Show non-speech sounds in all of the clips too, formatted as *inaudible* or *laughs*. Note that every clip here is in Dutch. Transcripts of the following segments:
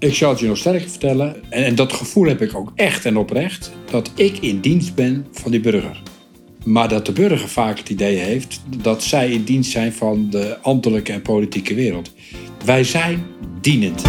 Ik zal het je nog sterker vertellen. En, en dat gevoel heb ik ook echt en oprecht. Dat ik in dienst ben van die burger. Maar dat de burger vaak het idee heeft dat zij in dienst zijn van de ambtelijke en politieke wereld. Wij zijn dienend.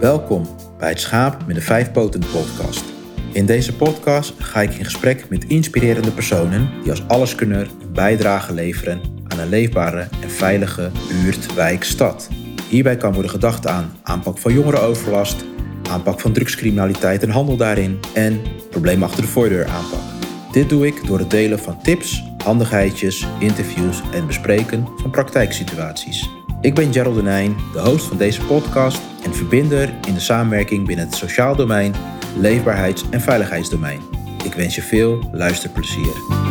Welkom bij het Schaap met de Vijf Poten podcast. In deze podcast ga ik in gesprek met inspirerende personen die als alleskunner een bijdrage leveren een leefbare en veilige buurt, wijk, stad. Hierbij kan worden gedacht aan aanpak van jongerenoverlast, aanpak van drugscriminaliteit en handel daarin en probleem achter de voordeur aanpak. Dit doe ik door het delen van tips, handigheidjes, interviews en bespreken van praktijksituaties. Ik ben Gerald Denijn, de host van deze podcast en verbinder in de samenwerking binnen het sociaal domein, leefbaarheids- en veiligheidsdomein. Ik wens je veel luisterplezier.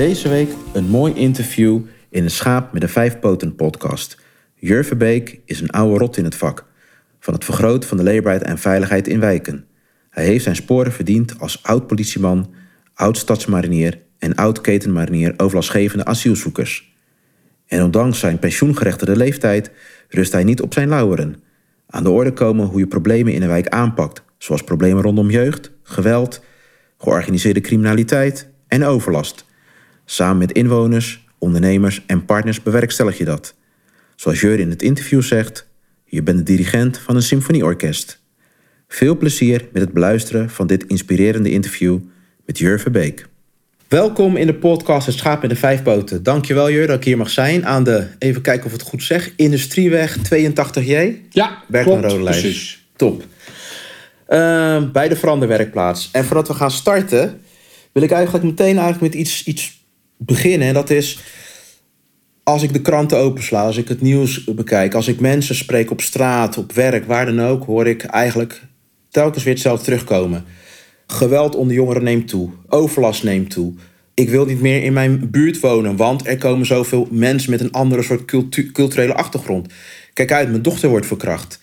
Deze week een mooi interview in de Schaap met de Vijfpoten podcast. Jur Verbeek is een oude rot in het vak. Van het vergroten van de leefbaarheid en veiligheid in wijken. Hij heeft zijn sporen verdiend als oud-politieman, oud-stadsmarinier en oud-ketenmarinier overlastgevende asielzoekers. En ondanks zijn pensioengerechtigde leeftijd rust hij niet op zijn lauweren. Aan de orde komen hoe je problemen in een wijk aanpakt, zoals problemen rondom jeugd, geweld, georganiseerde criminaliteit en overlast. Samen met inwoners, ondernemers en partners bewerkstellig je dat. Zoals Jur in het interview zegt, je bent de dirigent van een symfonieorkest. Veel plezier met het beluisteren van dit inspirerende interview met Jur Verbeek. Welkom in de podcast Het Schaap met de Vijf Poten. Dankjewel Jur dat ik hier mag zijn aan de, even kijken of ik het goed zeg, Industrieweg 82J. Ja, klopt, Rode precies. Top. Ehm, bij de veranderwerkplaats. En voordat we gaan starten, wil ik eigenlijk meteen eigenlijk met iets, iets beginnen. En dat is, als ik de kranten opensla, als ik het nieuws bekijk, als ik mensen spreek op straat, op werk, waar dan ook, hoor ik eigenlijk telkens weer hetzelfde terugkomen. Geweld onder jongeren neemt toe. Overlast neemt toe. Ik wil niet meer in mijn buurt wonen, want er komen zoveel mensen met een andere soort cultu- culturele achtergrond. Kijk uit, mijn dochter wordt verkracht.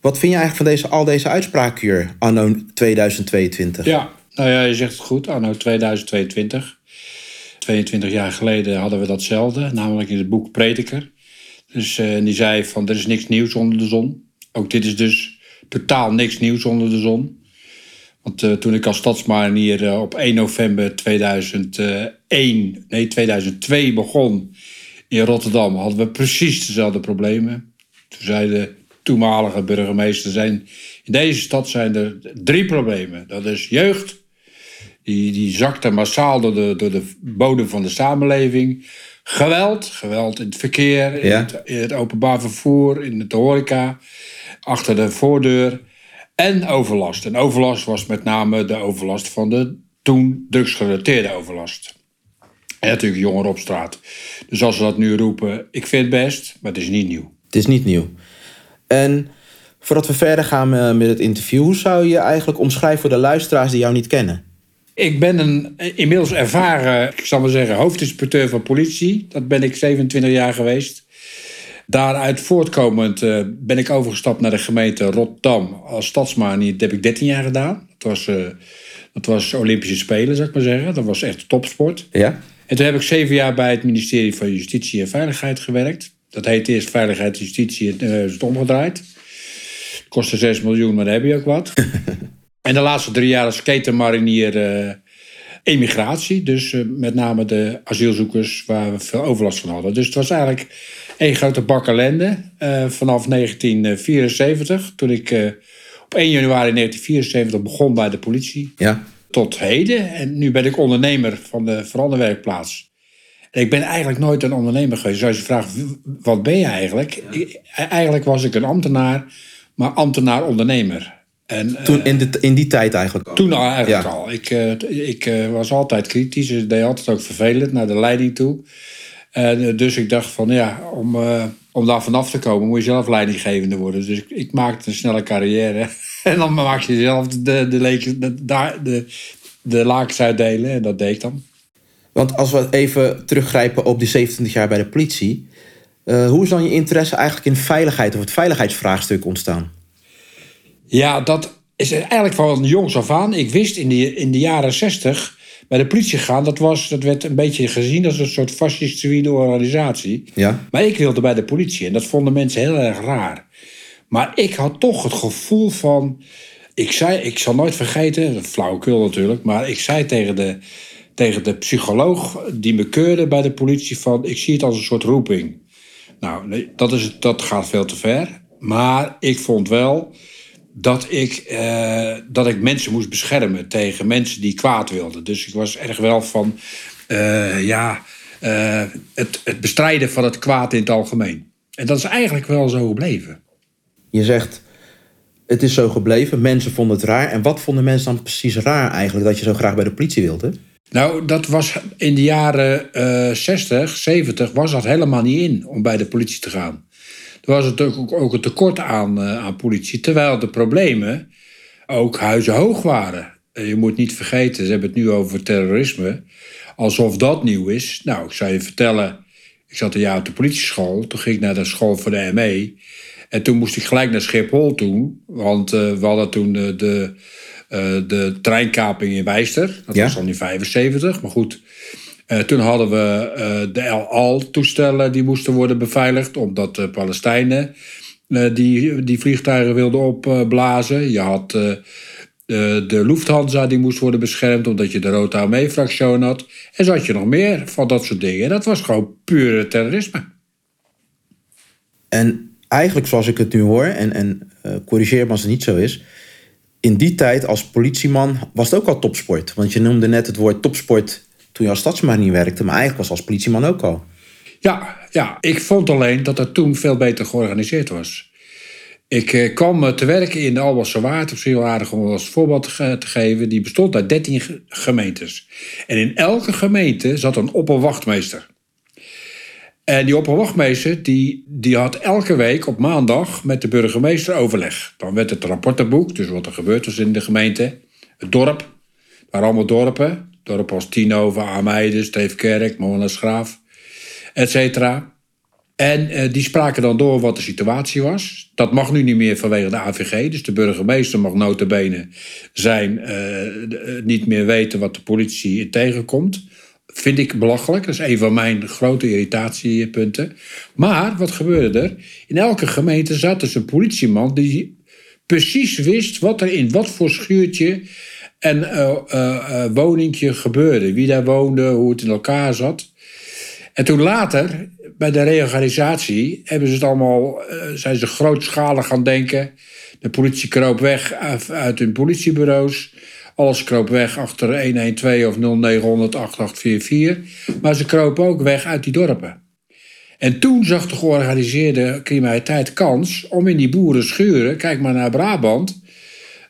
Wat vind je eigenlijk van deze, al deze uitspraken hier, anno 2022? Ja, nou ja, je zegt het goed, anno 2022. 22 jaar geleden hadden we datzelfde, namelijk in het boek Prediker. Dus eh, die zei van, er is niks nieuws onder de zon. Ook dit is dus totaal niks nieuws onder de zon. Want eh, toen ik als stadsmarinier eh, op 1 november 2001, nee 2002 begon in Rotterdam, hadden we precies dezelfde problemen. Toen zei de toenmalige burgemeester, zijn, in deze stad zijn er drie problemen. Dat is jeugd, die, die zakte massaal door de, door de bodem van de samenleving. Geweld, geweld in het verkeer, in, Ja. het, in het openbaar vervoer, in de horeca, achter de voordeur. En overlast. En overlast was met name de overlast van de toen drugsgerelateerde overlast. En natuurlijk jongeren op straat. Dus als ze dat nu roepen, ik vind het best, maar het is niet nieuw. Het is niet nieuw. En voordat we verder gaan eh, met het interview, hoe zou je eigenlijk omschrijven voor de luisteraars die jou niet kennen? Ik ben een inmiddels ervaren, ik zal maar zeggen, hoofdinspecteur van politie. Dat ben ik 27 jaar geweest. Daaruit voortkomend eh, ben ik overgestapt naar de gemeente Rotterdam als stadsmanier. Dat heb ik 13 jaar gedaan. Dat was, eh, dat was Olympische Spelen, zou ik maar zeggen. Dat was echt topsport. Ja? En toen heb ik zeven jaar bij het ministerie van Justitie en Veiligheid gewerkt. Dat heette eerst Veiligheid en Justitie en nu is het omgedraaid. Kostte 6 miljoen, maar dan heb je ook wat. *laughs* en de laatste drie jaar als ketenmarinier eh emigratie. Dus eh, met name de asielzoekers waar we veel overlast van hadden. Dus het was eigenlijk één grote bak ellende. eh, vanaf 1974, toen ik op 1 januari 1974 begon bij de politie Ja? tot heden. En nu ben ik ondernemer van de veranderwerkplaats. En ik ben eigenlijk nooit een ondernemer geweest. Als je vraagt, wat ben je eigenlijk? Ik- eigenlijk was ik een ambtenaar, maar ambtenaar-ondernemer. En, eh, Toen in, de, in die tijd eigenlijk al. toen al eigenlijk Ja. al. Ik, eh, ik eh, was altijd kritisch. Ik deed altijd ook vervelend naar de leiding toe. En, eh, dus ik dacht van ja, om, eh, om daar vanaf te komen moet je zelf leidinggevende worden. Dus ik, ik maakte een snelle carrière. *laughs* en dan maak je zelf de, de, de, de, de lakens uitdelen. En dat deed ik dan. Want als we even teruggrijpen op die 27 jaar bij de politie. eh, hoe is dan je interesse eigenlijk in veiligheid of het veiligheidsvraagstuk ontstaan? Ja, dat is eigenlijk van jongs af aan. Ik wist in de, in de jaren zestig bij de politie gaan. Dat, was, dat werd een beetje gezien als een soort fascistische organisatie. Ja. Maar ik wilde bij de politie en dat vonden mensen heel erg raar. Maar ik had toch het gevoel van. Ik zei, ik zal nooit vergeten, flauwekul natuurlijk, maar ik zei tegen de, tegen de psycholoog die me keurde bij de politie van, ik zie het als een soort roeping. Nou, dat, is, dat gaat veel te ver. Maar ik vond wel dat ik, eh, dat ik mensen moest beschermen tegen mensen die kwaad wilden. Dus ik was erg wel van, eh, ja, eh, het, het bestrijden van het kwaad in het algemeen. En dat is eigenlijk wel zo gebleven. Je zegt, het is zo gebleven, mensen vonden het raar. En wat vonden mensen dan precies raar eigenlijk dat je zo graag bij de politie wilde? Nou, dat was in de jaren uh, 60, 70 was dat helemaal niet in om bij de politie te gaan. Er was natuurlijk ook, ook een tekort aan, uh, aan politie, terwijl de problemen ook huizenhoog waren. Je moet niet vergeten, ze hebben het nu over terrorisme, alsof dat nieuw is. Nou, ik zou je vertellen, ik zat een jaar op de politieschool, toen ging ik naar de school voor de ME. En toen moest ik gelijk naar Schiphol toe, want uh, we hadden toen de, de, uh, de treinkaping in Wijster. Dat Ja. was al in 75, maar goed. Uh, toen hadden we uh, de El Al-toestellen die moesten worden beveiligd, omdat de Palestijnen uh, die, die vliegtuigen wilden opblazen. Je had de, Lufthansa die moest worden beschermd, omdat je de Rode Armee-fractie had. En had je nog meer van dat soort dingen. En dat was gewoon pure terrorisme. En eigenlijk zoals ik het nu hoor, en, en corrigeer me als het niet zo is. In die tijd als politieman was het ook al topsport. Want je noemde net het woord topsport toen je als stadsmarinier werkte, maar eigenlijk was als politieman ook al. Ja, ja, ik vond alleen dat het toen veel beter georganiseerd was. Ik eh, kwam te werken in de Albelse Waard, zich wel aardig om als voorbeeld te, geven. Die bestond uit 13 ge gemeentes. En in elke gemeente zat een opperwachtmeester. En die opperwachtmeester die, die had elke week op maandag met de burgemeester overleg. Dan werd het rapportenboek, dus wat er gebeurd was in de gemeente. Het dorp, waren allemaal dorpen. Dorpen als Tienhoven, Ameide, Steefkerk, Molenschraaf, et cetera. En uh, die spraken dan door wat de situatie was. Dat mag nu niet meer vanwege de AVG. Dus de burgemeester mag notabene zijn uh, niet meer weten wat de politie tegenkomt. Vind ik belachelijk. Dat is een van mijn grote irritatiepunten. Maar wat gebeurde er? In elke gemeente zat dus een politieman die precies wist wat er in wat voor schuurtje en uh, uh, woningje gebeurde. Wie daar woonde, hoe het in elkaar zat. En toen later, bij de reorganisatie, hebben ze het allemaal, zijn grootschalig gaan denken. De politie kroop weg uit hun politiebureaus. Alles kroop weg achter 112 of 0900 8844. Maar ze kropen ook weg uit die dorpen. En toen zag de georganiseerde criminaliteit kans om in die boerenschuren, kijk maar naar Brabant,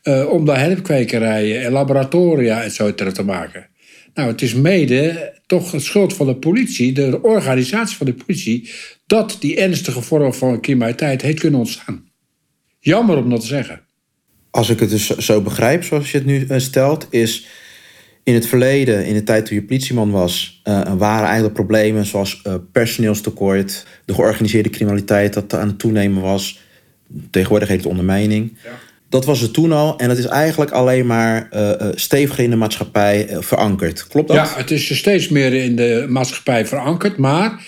uh, om daar helpkwekerijen en laboratoria et cetera te maken. Nou, het is mede toch de schuld van de politie, de organisatie van de politie, dat die ernstige vorm van criminaliteit heeft kunnen ontstaan. Jammer om dat te zeggen als ik het dus zo begrijp, zoals je het nu stelt, is in het verleden, in de tijd toen je politieman was, uh, waren eigenlijk problemen zoals uh, personeelstekort, de georganiseerde criminaliteit dat aan het toenemen was. Tegenwoordig heet het ondermijning. Ja. Dat was het toen al en dat is eigenlijk alleen maar uh, steviger in de maatschappij verankerd. Klopt dat? Ja, het is steeds meer in de maatschappij verankerd. Maar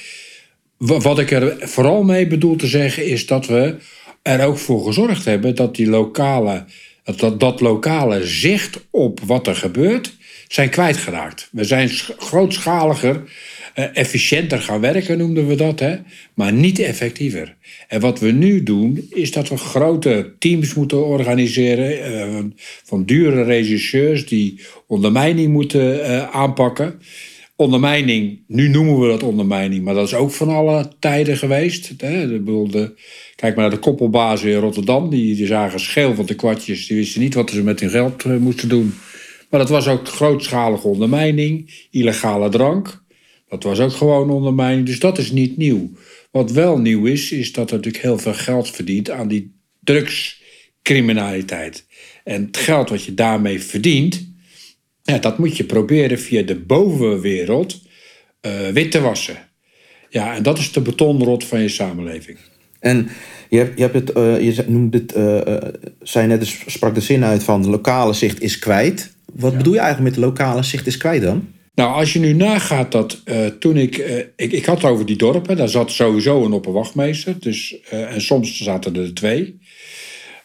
wat ik er vooral mee bedoel te zeggen is dat we er ook voor gezorgd hebben dat die lokale, dat, dat lokale zicht op wat er gebeurt, zijn kwijtgeraakt. We zijn grootschaliger, efficiënter gaan werken, noemden we dat, hè? maar niet effectiever. En wat we nu doen, is dat we grote teams moeten organiseren uh, van dure regisseurs die ondermijning moeten uh, aanpakken. Ondermijning, nu noemen we dat ondermijning, maar dat is ook van alle tijden geweest. Kijk maar naar de koppelbazen in Rotterdam. Die, die zagen scheel van de kwartjes. Die wisten niet wat ze met hun geld moesten doen. Maar dat was ook grootschalige ondermijning. Illegale drank. Dat was ook gewoon ondermijning. Dus dat is niet nieuw. Wat wel nieuw is, is dat er natuurlijk heel veel geld verdient aan die drugscriminaliteit. En het geld wat je daarmee verdient, ja, dat moet je proberen via de bovenwereld uh, wit te wassen. Ja, en dat is de betonrot van je samenleving. En je, hebt, je, hebt het, uh, je noemde het, uh, zei net, dus sprak de zin uit van de lokale zicht is kwijt. Wat bedoel je eigenlijk met lokale zicht is kwijt dan? Nou, als je nu nagaat dat toen ik, ik... Ik had over die dorpen, daar zat sowieso een opperwachtmeester. Dus, en soms zaten er twee.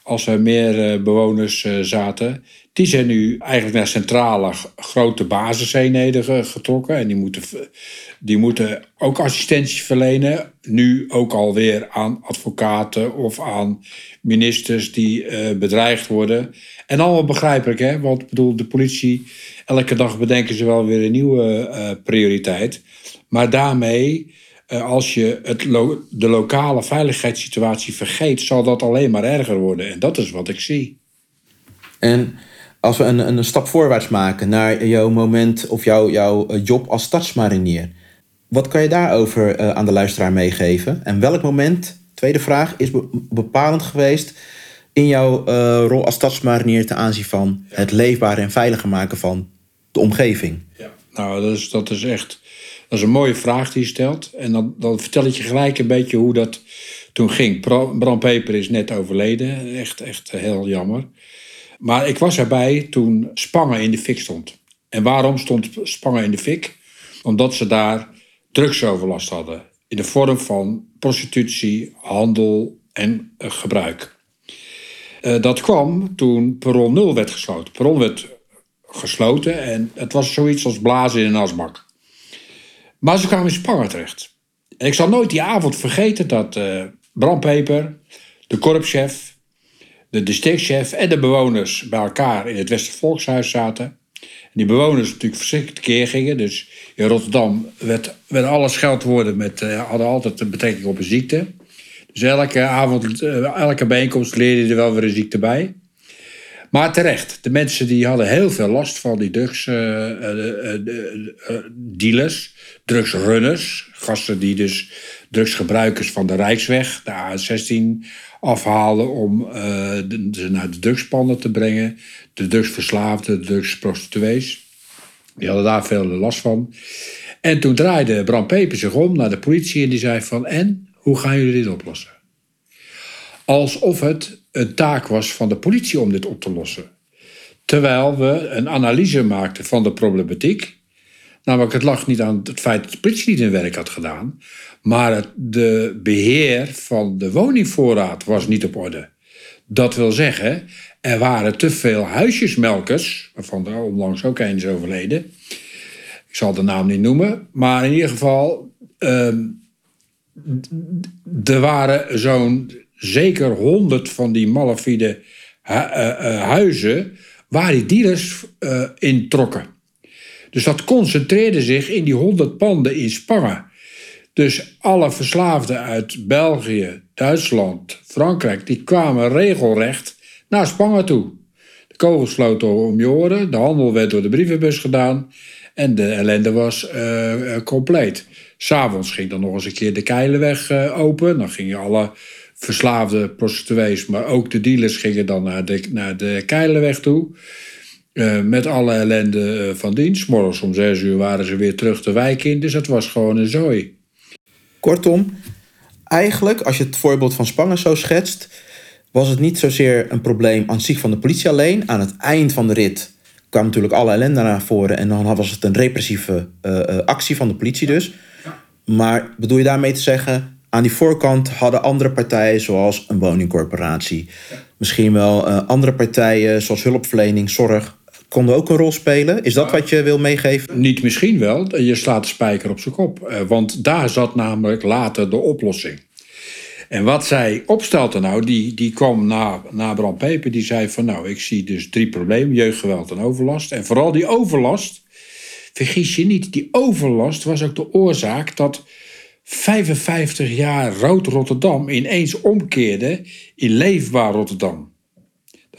Als er meer bewoners zaten. Die zijn nu eigenlijk naar centrale grote basiseenheden getrokken. En die moeten, die moeten ook assistentie verlenen. Nu ook alweer aan advocaten of aan ministers die uh, bedreigd worden. En allemaal begrijpelijk, hè? Want bedoel, de politie, elke dag bedenken ze wel weer een nieuwe uh, prioriteit. Maar daarmee, uh, als je het de lokale veiligheidssituatie vergeet, zal dat alleen maar erger worden. En dat is wat ik zie. En als we een, een stap voorwaarts maken naar jouw moment of jouw, jouw eh, job als stadsmarinier. Wat kan je daarover uh, aan de luisteraar meegeven? En welk moment, tweede vraag, is bepalend geweest in jouw uh, rol als stadsmarinier ten aanzien van het leefbare en veiliger maken van de omgeving? Ja, nou, dat is, dat is echt dat is een mooie vraag die je stelt. En dan, dan vertel ik je gelijk een beetje hoe dat toen ging. Bram Peper is net overleden. Echt, echt heel jammer. Maar ik was erbij toen Spangen in de fik stond. En waarom stond Spangen in de fik? Omdat ze daar drugsoverlast hadden. In de vorm van prostitutie, handel en uh, gebruik. Uh, dat kwam toen Perron 0 werd gesloten. Perron werd gesloten en het was zoiets als blazen in een asbak. Maar ze kwamen in Spangen terecht. En ik zal nooit die avond vergeten dat uh, Bram Peper, de korpschef, de districtchef en de bewoners bij elkaar in het Westervolkshuis zaten. En die bewoners natuurlijk verschrikkelijk keer gingen. Dus in Rotterdam werd, werden alle scheldwoorden met, uh, hadden altijd een betrekking op een ziekte. Dus elke avond, uh, elke bijeenkomst leerde er wel weer een ziekte bij. Maar terecht, de mensen die hadden heel veel last van die drugsdealers, uh, drugsrunners, gasten die dus drugsgebruikers van de Rijksweg, de A16, afhalen om uh, ze naar de drugspannen te brengen. De drugsverslaafden, de drugsprostituees. Die hadden daar veel last van. En toen draaide Bram Peper zich om naar de politie en die zei van... en, hoe gaan jullie dit oplossen? Alsof het een taak was van de politie om dit op te lossen. Terwijl we een analyse maakten van de problematiek. Namelijk, het lag niet aan het feit dat de politie niet hun werk had gedaan, maar het de beheer van de woningvoorraad was niet op orde. Dat wil zeggen, er waren te veel huisjesmelkers, waarvan er onlangs ook een is overleden. Ik zal de naam niet noemen, maar in ieder geval, uh, er waren zo'n zeker honderd van die malafide uh, uh, huizen waar die dealers uh, in trokken. Dus dat concentreerde zich in die honderd panden in Spangen. Dus alle verslaafden uit België, Duitsland, Frankrijk, die kwamen regelrecht naar Spangen toe. De kogels sloten om je oren, de handel werd door de brievenbus gedaan en de ellende was uh, compleet. S'avonds ging dan nog eens een keer de Keilenweg uh, open. Dan gingen alle verslaafde prostituees, maar ook de dealers gingen dan naar de, naar de Keilenweg toe. Uh, met alle ellende van dienst. Morgens om zes uur waren ze weer terug de wijk in. Dus het was gewoon een zooi. Kortom, eigenlijk, als je het voorbeeld van Spangen zo schetst, was het niet zozeer een probleem aan zich van de politie alleen. Aan het eind van de rit kwam natuurlijk alle ellende naar voren en dan was het een repressieve uh, actie van de politie dus. Maar bedoel je daarmee te zeggen, aan die voorkant hadden andere partijen, zoals een woningcorporatie, misschien wel andere partijen, zoals hulpverlening, zorg, konden ook een rol spelen. Is dat wat je wil meegeven? Niet misschien wel. Je slaat de spijker op zijn kop. Want daar zat namelijk later de oplossing. En wat zij opstelde nou, die, die kwam na, na Bram Peper. Die zei van nou, ik zie dus drie problemen. Jeugdgeweld en overlast. En vooral die overlast. Vergis je niet, die overlast was ook de oorzaak dat 55 jaar rood Rotterdam ineens omkeerde in leefbaar Rotterdam.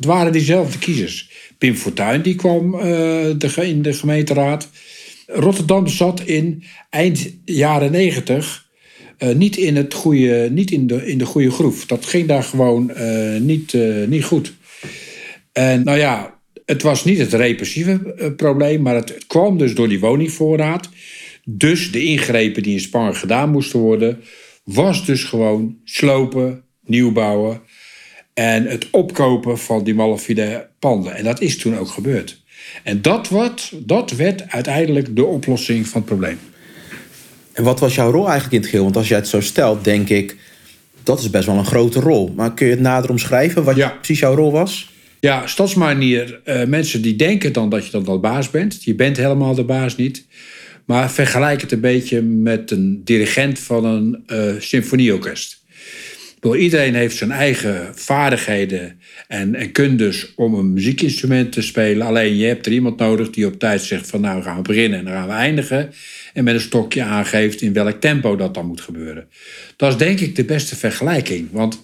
Dat waren diezelfde kiezers. Pim Fortuyn die kwam de, in de gemeenteraad. Rotterdam zat in eind jaren negentig uh, niet, in, het goede, niet in, de, in de goede groef. Dat ging daar gewoon uh, niet, niet goed. En nou ja, het was niet het repressieve probleem, maar het, het kwam dus door die woningvoorraad. Dus de ingrepen die in Spanje gedaan moesten worden, was dus gewoon slopen, nieuw bouwen en het opkopen van die malafide panden. En dat is toen ook gebeurd. En dat, wat, dat werd uiteindelijk de oplossing van het probleem. En wat was jouw rol eigenlijk in het geheel? Want als jij het zo stelt, denk ik, dat is best wel een grote rol. Maar kun je het nader omschrijven wat Ja. precies jouw rol was? Ja, stadsmanier. eh, mensen die denken dan dat je dan de baas bent. Je bent helemaal de baas niet. Maar vergelijk het een beetje met een dirigent van een eh, symfonieorkest. Bedoel, iedereen heeft zijn eigen vaardigheden en, kundes om een muziekinstrument te spelen. Alleen je hebt er iemand nodig die op tijd zegt van nou gaan we beginnen en dan gaan we eindigen. En met een stokje aangeeft in welk tempo dat dan moet gebeuren. Dat is denk ik de beste vergelijking. Want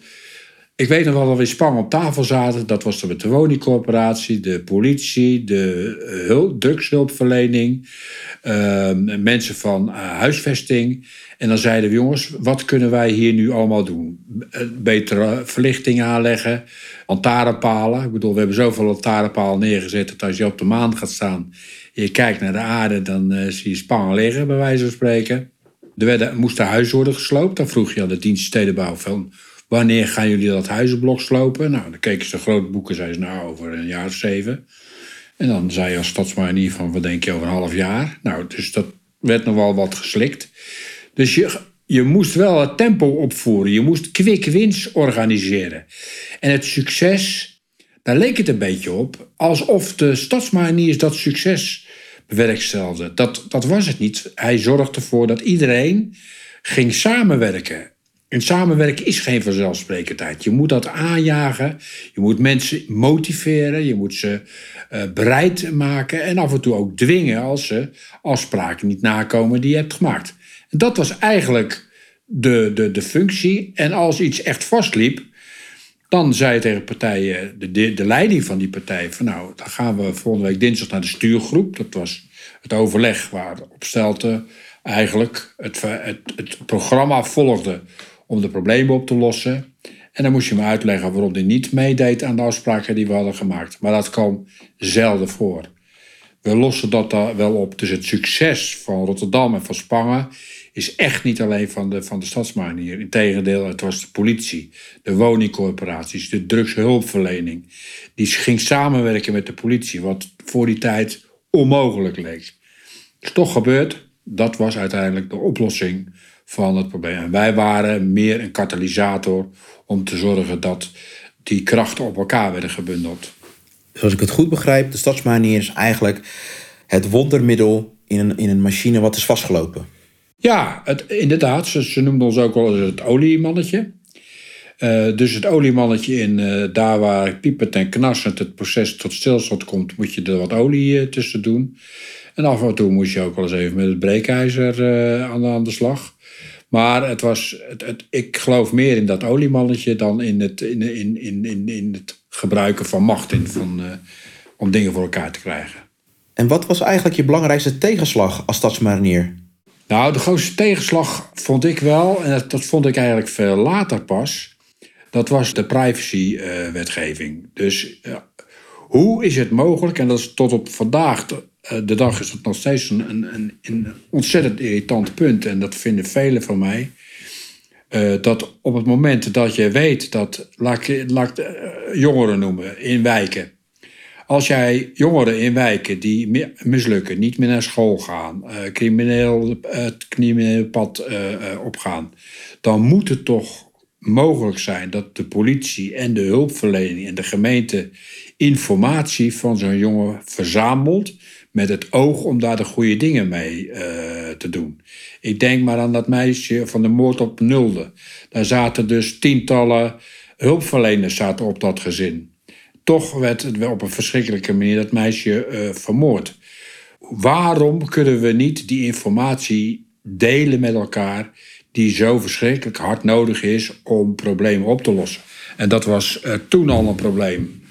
ik weet nog wel dat we in Spang op tafel zaten. Dat was de woningcorporatie, de politie, de eh, hulp, drugshulpverlening, eh, mensen van eh, huisvesting. En dan zeiden we, jongens, wat kunnen wij hier nu allemaal doen? Eh, Betere verlichting aanleggen, lantaarnpalen. Ik bedoel, we hebben zoveel lantaarnpalen neergezet dat als je op de maan gaat staan en je kijkt naar de aarde, dan zie je Spang liggen, bij wijze van spreken. Er werden, moesten huizen worden gesloopt. Dan vroeg je aan de dienst stedenbouw van... wanneer gaan jullie dat huizenblok slopen? Nou, dan keken ze grote boeken, zeiden ze nou over een jaar of zeven. En dan zei je als stadsmanier van, wat denk je over een half jaar? Nou, dus dat werd nog wel wat geslikt. Dus je, je moest wel het tempo opvoeren. Je moest quick wins organiseren. En het succes, daar leek het een beetje op... alsof de stadsmaniers dat succes bewerkstelligde. Dat, dat was het niet. Hij zorgde ervoor dat iedereen ging samenwerken. En samenwerken is geen vanzelfsprekendheid. Je moet dat aanjagen. Je moet mensen motiveren. Je moet ze eh, bereid maken. En af en toe ook dwingen als ze afspraken niet nakomen die je hebt gemaakt. En dat was eigenlijk de, de, de functie. En als iets echt vastliep, dan zei je tegen partijen, de, de, de leiding van die partij, van nou, dan gaan we volgende week dinsdag naar de stuurgroep. Dat was het overleg waar Opstelten eigenlijk het, het, het programma volgde om de problemen op te lossen. En dan moest je me uitleggen waarom hij niet meedeed aan de afspraken die we hadden gemaakt. Maar dat kwam zelden voor. We lossen dat daar wel op. Dus het succes van Rotterdam en van Spangen is echt niet alleen van de, van de stadsmanier. Integendeel, het was de politie, de woningcorporaties, de drugshulpverlening. Die ging samenwerken met de politie, wat voor die tijd onmogelijk leek. Is toch gebeurd. Dat was uiteindelijk de oplossing van het probleem. En wij waren meer een katalysator om te zorgen dat die krachten op elkaar werden gebundeld. Dus als ik het goed begrijp, de stadsmanier is eigenlijk het wondermiddel in een, in een machine wat is vastgelopen. Ja, het, inderdaad. Ze, ze noemden ons ook wel eens het oliemannetje. Uh, dus het oliemannetje in uh, daar waar piepend en knarsend het proces tot stilstand komt, moet je er wat olie uh, tussen doen. En af en toe moest je ook wel eens even met het breekijzer aan, aan, de slag. Maar het was, het, het, ik geloof meer in dat oliemannetje dan in het, in, in, in, in, in het gebruiken van macht in, van, om dingen voor elkaar te krijgen. En wat was eigenlijk je belangrijkste tegenslag als stadsmarinier? Nou, de grootste tegenslag vond ik wel, en dat, dat vond ik eigenlijk veel later pas, dat was de privacywetgeving. dus uh, hoe is het mogelijk, en dat is tot op vandaag de, de dag is dat nog steeds een, een, een, ontzettend irritant punt, en dat vinden velen van mij, uh, dat op het moment dat je weet dat, laat ik, ik jongeren noemen, in wijken, als jij jongeren in wijken die mislukken, niet meer naar school gaan, crimineel, het crimineel pad opgaan, dan moet het toch mogelijk zijn dat de politie en de hulpverlening en de gemeente informatie van zo'n jongen verzamelt met het oog om daar de goede dingen mee te doen. Ik denk maar aan dat meisje van de moord op Nulde. Daar zaten dus tientallen hulpverleners zaten op dat gezin toch werd het op een verschrikkelijke manier dat meisje uh, vermoord. Waarom kunnen we niet die informatie delen met elkaar die zo verschrikkelijk hard nodig is om problemen op te lossen? En dat was uh, toen al een probleem.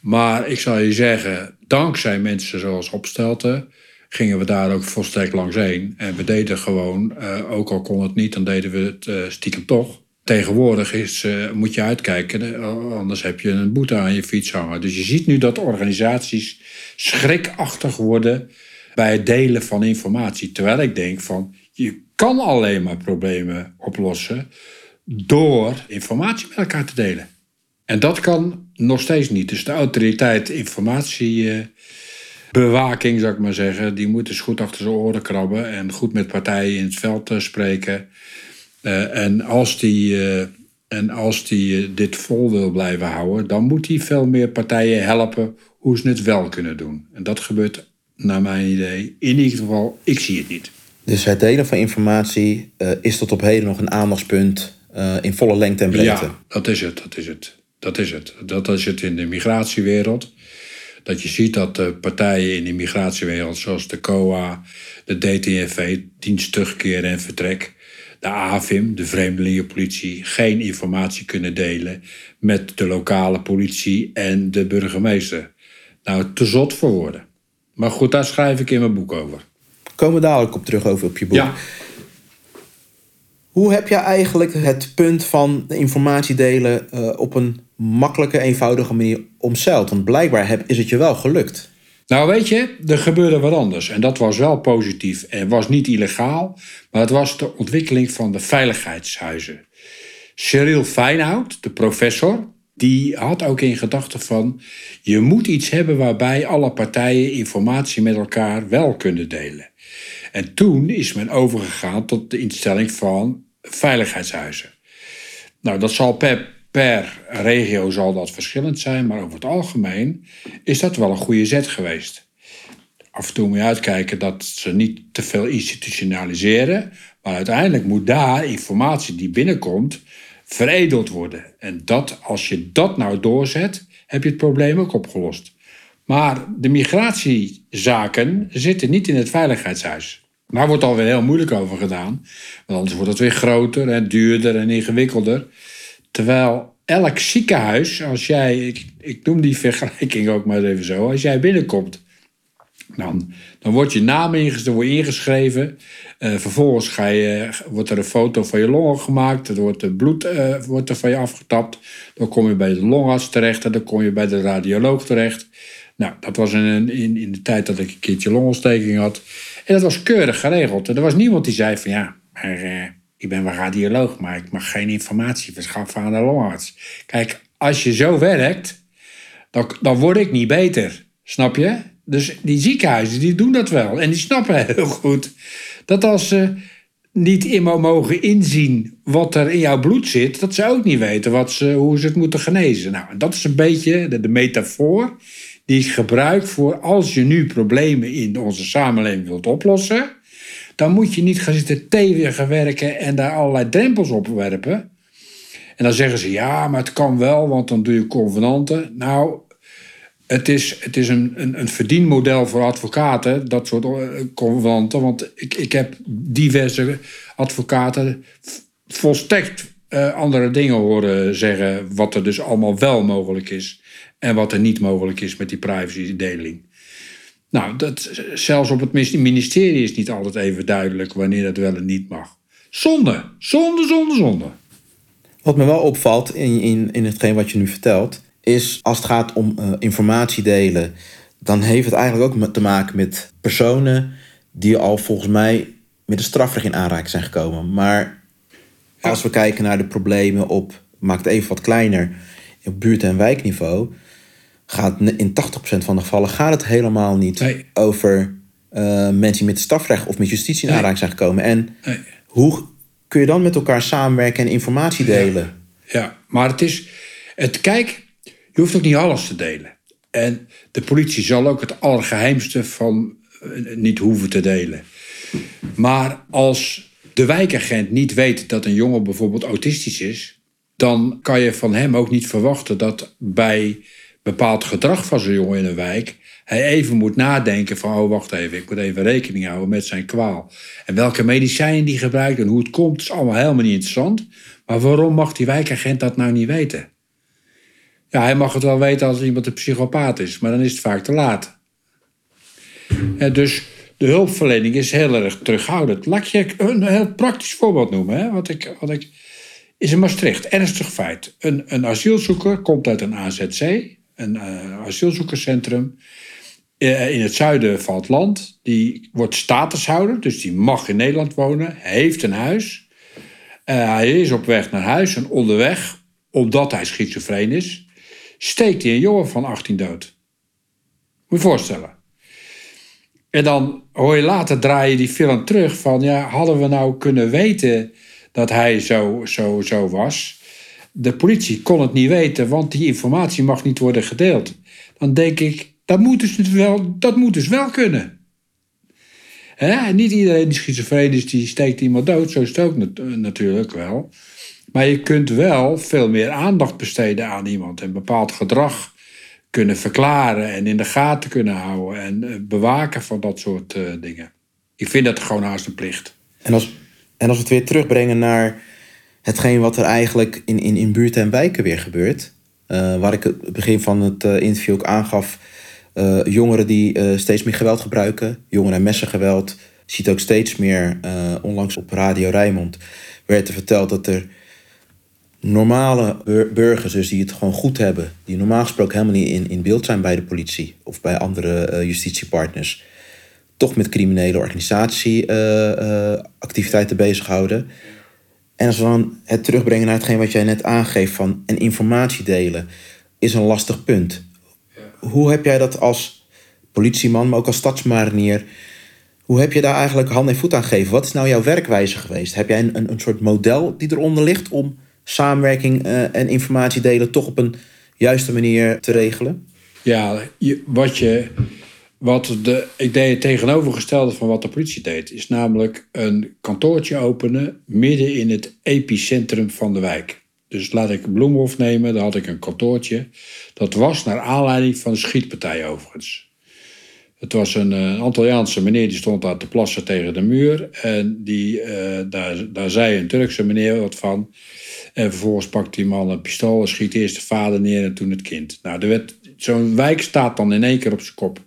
Maar ik zal je zeggen, dankzij mensen zoals Opstelten gingen we daar ook volstrekt langs heen. En we deden gewoon, uh, ook al kon het niet, dan deden we het stiekem toch. Tegenwoordig is, uh, moet je uitkijken, anders heb je een boete aan je fiets hangen. Dus je ziet nu dat organisaties schrikachtig worden bij het delen van informatie. Terwijl ik denk van, je kan alleen maar problemen oplossen door informatie met elkaar te delen. En dat kan nog steeds niet. Dus de autoriteit informatiebewaking, zou ik maar zeggen, die moet dus goed achter zijn oren krabben en goed met partijen in het veld eh, spreken. Uh, en als die, uh, en als die dit vol wil blijven houden, dan moet hij veel meer partijen helpen hoe ze het wel kunnen doen. En dat gebeurt, naar mijn idee, in ieder geval, ik zie het niet. Dus het delen van informatie is tot op heden nog een aandachtspunt in volle lengte en breedte? Ja, dat is het, dat is het. Dat is het. Dat is het in de migratiewereld. Dat je ziet dat de partijen in de migratiewereld, zoals de COA, de DTNV, dienst terugkeer en vertrek, de AVIM, de Vreemdelingenpolitie, geen informatie kunnen delen met de lokale politie en de burgemeester. Nou, te zot voor woorden. Maar goed, daar schrijf ik in mijn boek over. Komen we dadelijk op terug over op je boek. Ja. Hoe heb je eigenlijk het punt van informatie delen uh, op een makkelijke, eenvoudige manier omzeild? Want blijkbaar heb, is het je wel gelukt. Nou, weet je, er gebeurde wat anders. En dat was wel positief. En was niet illegaal, maar het was de ontwikkeling van de veiligheidshuizen. Cyril Feinhout, de professor, die had ook in gedachten van... je moet iets hebben waarbij alle partijen informatie met elkaar wel kunnen delen. En toen is men overgegaan tot de instelling van veiligheidshuizen. Nou, dat zal per, per regio zal dat verschillend zijn, maar over het algemeen is dat wel een goede zet geweest. Af en toe moet je uitkijken dat ze niet te veel institutionaliseren, maar uiteindelijk moet daar informatie die binnenkomt veredeld worden. En dat, als je dat nou doorzet, heb je het probleem ook opgelost. Maar de migratiezaken zitten niet in het veiligheidshuis. Daar wordt alweer heel moeilijk over gedaan. Want anders wordt het weer groter en duurder en ingewikkelder. Terwijl elk ziekenhuis, als jij, ik, ik noem die vergelijking ook maar even zo, als jij binnenkomt, dan, dan wordt je naam ingeschreven. Uh, vervolgens ga je, wordt er een foto van je longen gemaakt. Er wordt het bloed uh, wordt er van je afgetapt. Dan kom je bij de longarts terecht en dan kom je bij de radioloog terecht. Nou, dat was in, in, in de tijd dat ik een keertje longontsteking had. En dat was keurig geregeld. En er was niemand die zei van ja, maar, ik ben wel radioloog, maar ik mag geen informatie verschaffen aan de longarts. Kijk, als je zo werkt, dan, dan word ik niet beter. Snap je? Dus die ziekenhuizen die doen dat wel. En die snappen *laughs* heel goed dat als ze niet immer mogen inzien wat er in jouw bloed zit, dat ze ook niet weten wat ze, hoe ze het moeten genezen. Nou, dat is een beetje de, de metafoor die ik gebruik voor als je nu problemen in onze samenleving wilt oplossen, dan moet je niet gaan zitten tegenwerken en daar allerlei drempels op werpen. En dan zeggen ze ja, maar het kan wel, want dan doe je convenanten. Nou, het is, het is een, een, een verdienmodel voor advocaten, dat soort eh, convenanten. Want ik, ik heb diverse advocaten volstrekt uh, andere dingen horen zeggen, wat er dus allemaal wel mogelijk is en wat er niet mogelijk is met die privacydeling. Nou, dat, zelfs op het ministerie is niet altijd even duidelijk wanneer dat wel en niet mag. Zonde, zonde, zonde, zonde. Wat me wel opvalt in, in, in hetgeen wat je nu vertelt, is als het gaat om uh, informatie delen, dan heeft het eigenlijk ook te maken met personen die al volgens mij met de strafrecht in aanraking zijn gekomen. Maar als we kijken naar de problemen op, maak het even wat kleiner, op buurt- en wijkniveau, gaat in 80% van de gevallen gaat het helemaal niet over uh, mensen die met strafrecht of met justitie in aanraking zijn gekomen. En nee. hoe kun je dan met elkaar samenwerken en informatie delen? Ja, ja, maar het is. Het, kijk, je hoeft ook niet alles te delen. En de politie zal ook het allergeheimste van uh, niet hoeven te delen. Maar als de wijkagent niet weet dat een jongen bijvoorbeeld autistisch is, dan kan je van hem ook niet verwachten dat bij bepaald gedrag van zo'n jongen in een wijk, hij even moet nadenken van, oh wacht even, ik moet even rekening houden met zijn kwaal. En welke medicijnen die gebruikt en hoe het komt, is allemaal helemaal niet interessant. Maar waarom mag die wijkagent dat nou niet weten? Ja, hij mag het wel weten als iemand een psychopaat is, maar dan is het vaak te laat. Dus de hulpverlening is heel erg terughoudend. Laat je een heel praktisch voorbeeld noemen. Hè? Wat ik, wat ik, is in Maastricht, ernstig feit. Een, een asielzoeker komt uit een AZC, een uh, asielzoekerscentrum. eh, in het zuiden van het land. Die wordt statushouder, dus die mag in Nederland wonen, heeft een huis. Uh, hij is op weg naar huis en onderweg, omdat hij schizofreen is, steekt hij een jongen van 18 dood. Moet je voorstellen. En dan hoor je later draaien die film terug van, ja, hadden we nou kunnen weten dat hij zo, zo, zo was? De politie kon het niet weten, want die informatie mag niet worden gedeeld. Dan denk ik, dat moet dus wel, dat moet dus wel kunnen. Hè? Niet iedereen die schizofreen is, die steekt iemand dood. Zo is het ook natuurlijk wel. Maar je kunt wel veel meer aandacht besteden aan iemand. En bepaald gedrag kunnen verklaren en in de gaten kunnen houden. En eh, bewaken van dat soort uh, dingen. Ik vind dat gewoon haast een plicht. En als, en als we het weer terugbrengen naar hetgeen wat er eigenlijk in, in, in buurten en wijken weer gebeurt. Uh, waar ik het begin van het interview ook aangaf uh, jongeren die steeds meer geweld gebruiken, jongeren en messengeweld. Ziet ook steeds meer, onlangs op Radio Rijnmond, werd er verteld dat er normale burgers, dus die het gewoon goed hebben, die normaal gesproken helemaal niet in, in beeld zijn bij de politie of bij andere justitiepartners, toch met criminele organisatieactiviteiten bezighouden. En als we dan het terugbrengen naar hetgeen wat jij net aangeeft van en informatie delen, is een lastig punt hoe heb jij dat als politieman, maar ook als stadsmarinier... Hoe heb je daar eigenlijk hand en voet aan gegeven? Wat is nou jouw werkwijze geweest? Heb jij een, een, soort model die eronder ligt om samenwerking uh, en informatie delen toch op een juiste manier te regelen? Ja, je, wat je. Wat de, ik deed het tegenovergestelde van wat de politie deed, is namelijk een kantoortje openen midden in het epicentrum van de wijk. Dus laat ik Bloemhof nemen, daar had ik een kantoortje. Dat was naar aanleiding van een schietpartij overigens. Het was een, eh, een Antilliaanse meneer die stond daar te plassen tegen de muur. En die, uh, daar, daar zei een Turkse meneer wat van. En vervolgens pakt die man een pistool en schiet eerst de vader neer en toen het kind. Nou, zo'n wijk staat dan in één keer op zijn kop.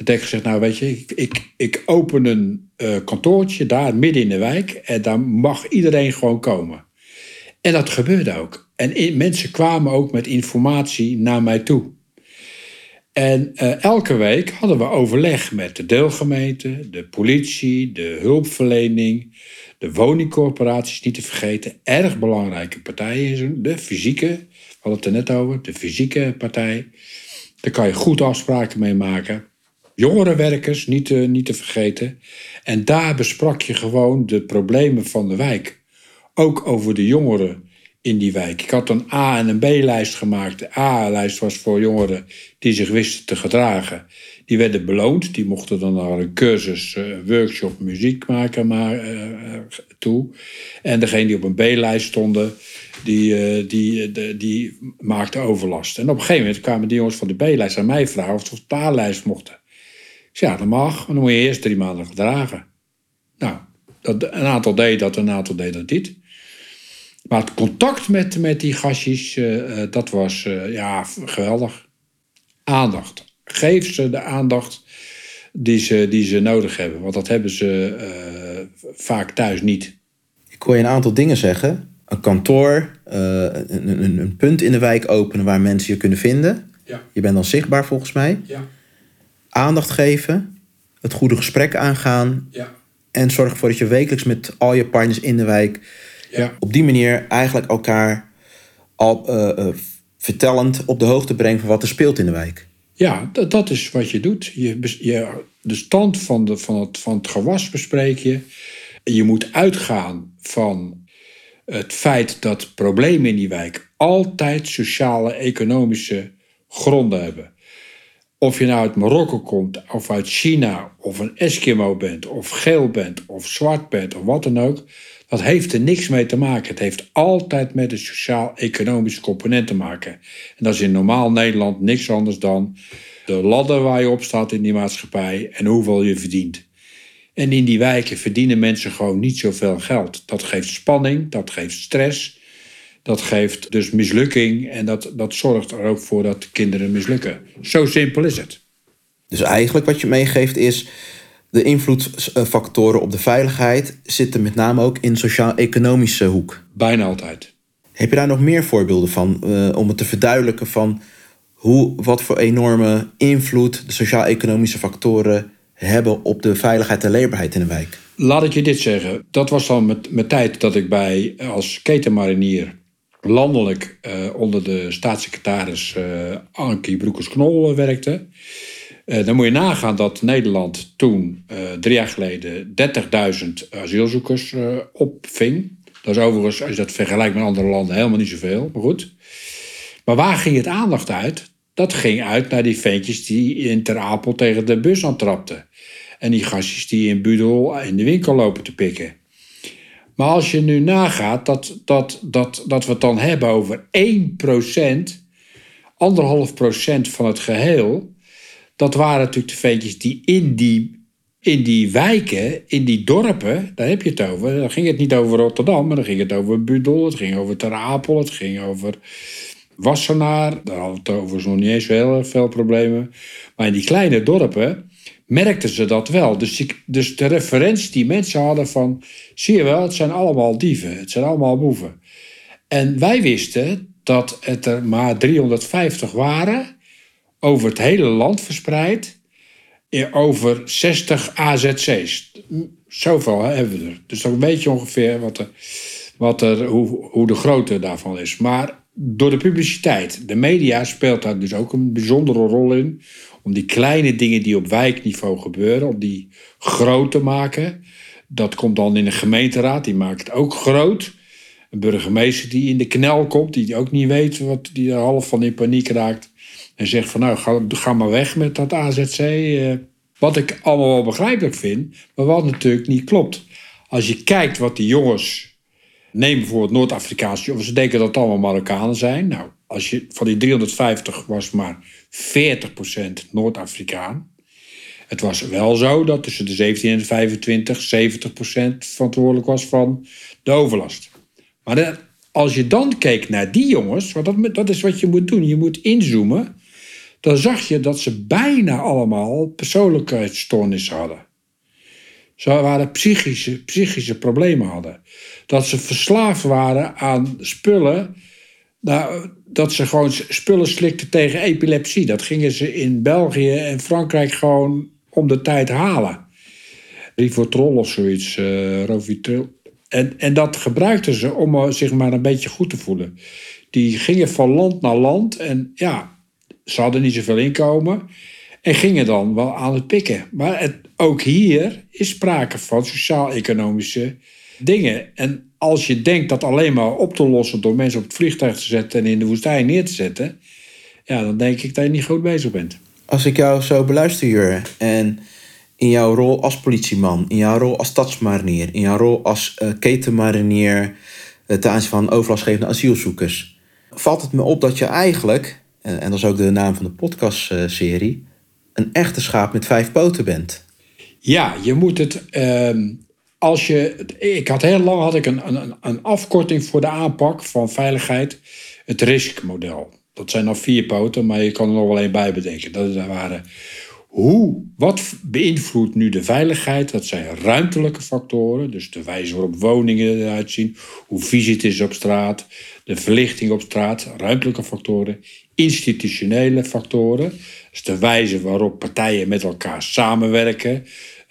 En tegen gezegd, nou weet je, ik, ik, ik open een uh, kantoortje daar midden in de wijk. En daar mag iedereen gewoon komen. En dat gebeurde ook. En mensen kwamen ook met informatie naar mij toe. En uh, elke week hadden we overleg met de deelgemeente, de politie, de hulpverlening, de woningcorporaties, niet te vergeten. Erg belangrijke partijen, de fysieke, we hadden het er net over, de fysieke partij. Daar kan je goed afspraken mee maken. Jongerenwerkers, niet te, niet te vergeten. En daar besprak je gewoon de problemen van de wijk ook over de jongeren in die wijk. Ik had een A- en een B-lijst gemaakt. De A-lijst was voor jongeren die zich wisten te gedragen. Die werden beloond. Die mochten dan naar een cursus, uh, workshop, muziek maken maar, uh, toe. En degene die op een B-lijst stonden, die, uh, die, die maakten overlast. En op een gegeven moment kwamen die jongens van de B-lijst aan mij vragen of ze op de A-lijst mochten. Ja, dat mag. Maar dan moet je eerst drie maanden gedragen. Nou, dat, een aantal deed dat, een aantal deed dat niet. Maar het contact met, met die gastjes, uh, dat was uh, ja, geweldig. Aandacht. Geef ze de aandacht die ze, die ze nodig hebben. Want dat hebben ze uh, vaak thuis niet. Ik hoor je een aantal dingen zeggen. Een kantoor, een, een, een, punt in de wijk openen waar mensen je kunnen vinden. Ja. Je bent dan zichtbaar volgens mij. Ja. Aandacht geven. Het goede gesprek aangaan. Ja. En zorg ervoor dat je wekelijks met al je partners in de wijk ja. op die manier eigenlijk elkaar al uh, uh, vertellend op de hoogte brengt van wat er speelt in de wijk. Ja, dat, dat is wat je doet. Je, je, de stand van, de, van, het, van het gewas bespreek je. Je moet uitgaan van het feit dat problemen in die wijk altijd sociale, economische gronden hebben. Of je nou uit Marokko komt, of uit China, of een Eskimo bent, of geel bent, of zwart bent, of wat dan ook. Dat heeft er niks mee te maken. Het heeft altijd met de sociaal-economische component te maken. En dat is in normaal Nederland niks anders dan de ladder waar je op staat in die maatschappij en hoeveel je verdient. En in die wijken verdienen mensen gewoon niet zoveel geld. Dat geeft spanning, dat geeft stress, dat geeft dus mislukking en dat, dat zorgt er ook voor dat de kinderen mislukken. Zo simpel is het. Dus eigenlijk wat je meegeeft is de invloedfactoren op de veiligheid zitten met name ook in sociaal-economische hoek. Bijna altijd. Heb je daar nog meer voorbeelden van uh, om het te verduidelijken van hoe, wat voor enorme invloed de sociaal-economische factoren hebben op de veiligheid en leefbaarheid in een wijk? Laat ik je dit zeggen. Dat was dan met, met tijd dat ik bij als ketenmarinier landelijk uh, onder de staatssecretaris uh, Ankie Broekers-Knol werkte. Uh, dan moet je nagaan dat Nederland toen, drie jaar geleden, 30.000 asielzoekers opving. Dat is overigens, als je dat vergelijkt met andere landen, helemaal niet zoveel. Maar goed. Maar waar ging het aandacht uit? Dat ging uit naar die ventjes die in Ter Apel tegen de bus aantrapten. En die gastjes die in Budel in de winkel lopen te pikken. Maar als je nu nagaat dat, dat, dat, dat we het dan hebben over 1%, anderhalf procent van het geheel. Dat waren natuurlijk de ventjes die in die, in die wijken, in die dorpen, daar heb je het over. Dan ging het niet over Rotterdam, maar dan ging het over Budel, het ging over Ter Apel, het ging over Wassenaar. Daar hadden we het overigens nog niet eens heel veel problemen. Maar in die kleine dorpen merkten ze dat wel. Dus, dus de referentie die mensen hadden van... zie je wel, het zijn allemaal dieven, het zijn allemaal boeven. En wij wisten dat het er maar 350 waren... over het hele land verspreid... over 60 AZC's. Zoveel hebben we er. Dus dan weet je ongeveer wat er, wat er, hoe, hoe de grootte daarvan is. Maar door de publiciteit, de media speelt daar dus ook een bijzondere rol in. Om die kleine dingen die op wijkniveau gebeuren, om die groot te maken. Dat komt dan in een gemeenteraad, die maakt het ook groot. Een burgemeester die in de knel komt, die ook niet weet, wat, die er half van in paniek raakt. En zegt van nou, ga, ga maar weg met dat AZC. Eh. wat ik allemaal wel begrijpelijk vind, maar wat natuurlijk niet klopt. Als je kijkt wat die jongens Neem bijvoorbeeld Noord-Afrikaanse jongens. Ze denken dat het allemaal Marokkanen zijn. Nou, als je, van die 350 was maar 40% Noord-Afrikaan. Het was wel zo dat tussen de 17 en de 25 70% verantwoordelijk was van de overlast. Maar als je dan keek naar die jongens, want dat, dat is wat je moet doen. Je moet inzoomen. Dan zag je dat ze bijna allemaal persoonlijkheidsstoornissen hadden. Ze waren psychische, psychische problemen hadden. Dat ze verslaafd waren aan spullen. Nou, dat ze gewoon spullen slikten tegen epilepsie. Dat gingen ze in België en Frankrijk gewoon om de tijd halen. Rivotrol of zoiets, uh. En, en dat gebruikten ze om zich maar een beetje goed te voelen. Die gingen van land naar land en ja, ze hadden niet zoveel inkomen. En gingen dan wel aan het pikken. Maar het, ook hier is sprake van sociaal-economische dingen. En als je denkt dat alleen maar op te lossen door mensen op het vliegtuig te zetten en in de woestijn neer te zetten, ja, dan denk ik dat je niet goed bezig bent. Als ik jou zo beluister, Jur, en in jouw rol als politieman, in jouw rol als stadsmarinier, in jouw rol als uh, ketenmarinier uh, ten aanzien van overlastgevende asielzoekers, valt het me op dat je eigenlijk, en, en dat is ook de naam van de podcastserie, een echte schaap met vijf poten bent. Ja, je moet het. Als je, ik had heel lang had ik een, een, een afkorting voor de aanpak van veiligheid, het RISC-model. Dat zijn nog vier poten, maar je kan er nog wel één bij bedenken. Dat waren hoe, wat beïnvloedt nu de veiligheid? Dat zijn ruimtelijke factoren, dus de wijze waarop woningen eruit zien, hoe vies het is op straat, de verlichting op straat, ruimtelijke factoren, institutionele factoren, dus de wijze waarop partijen met elkaar samenwerken,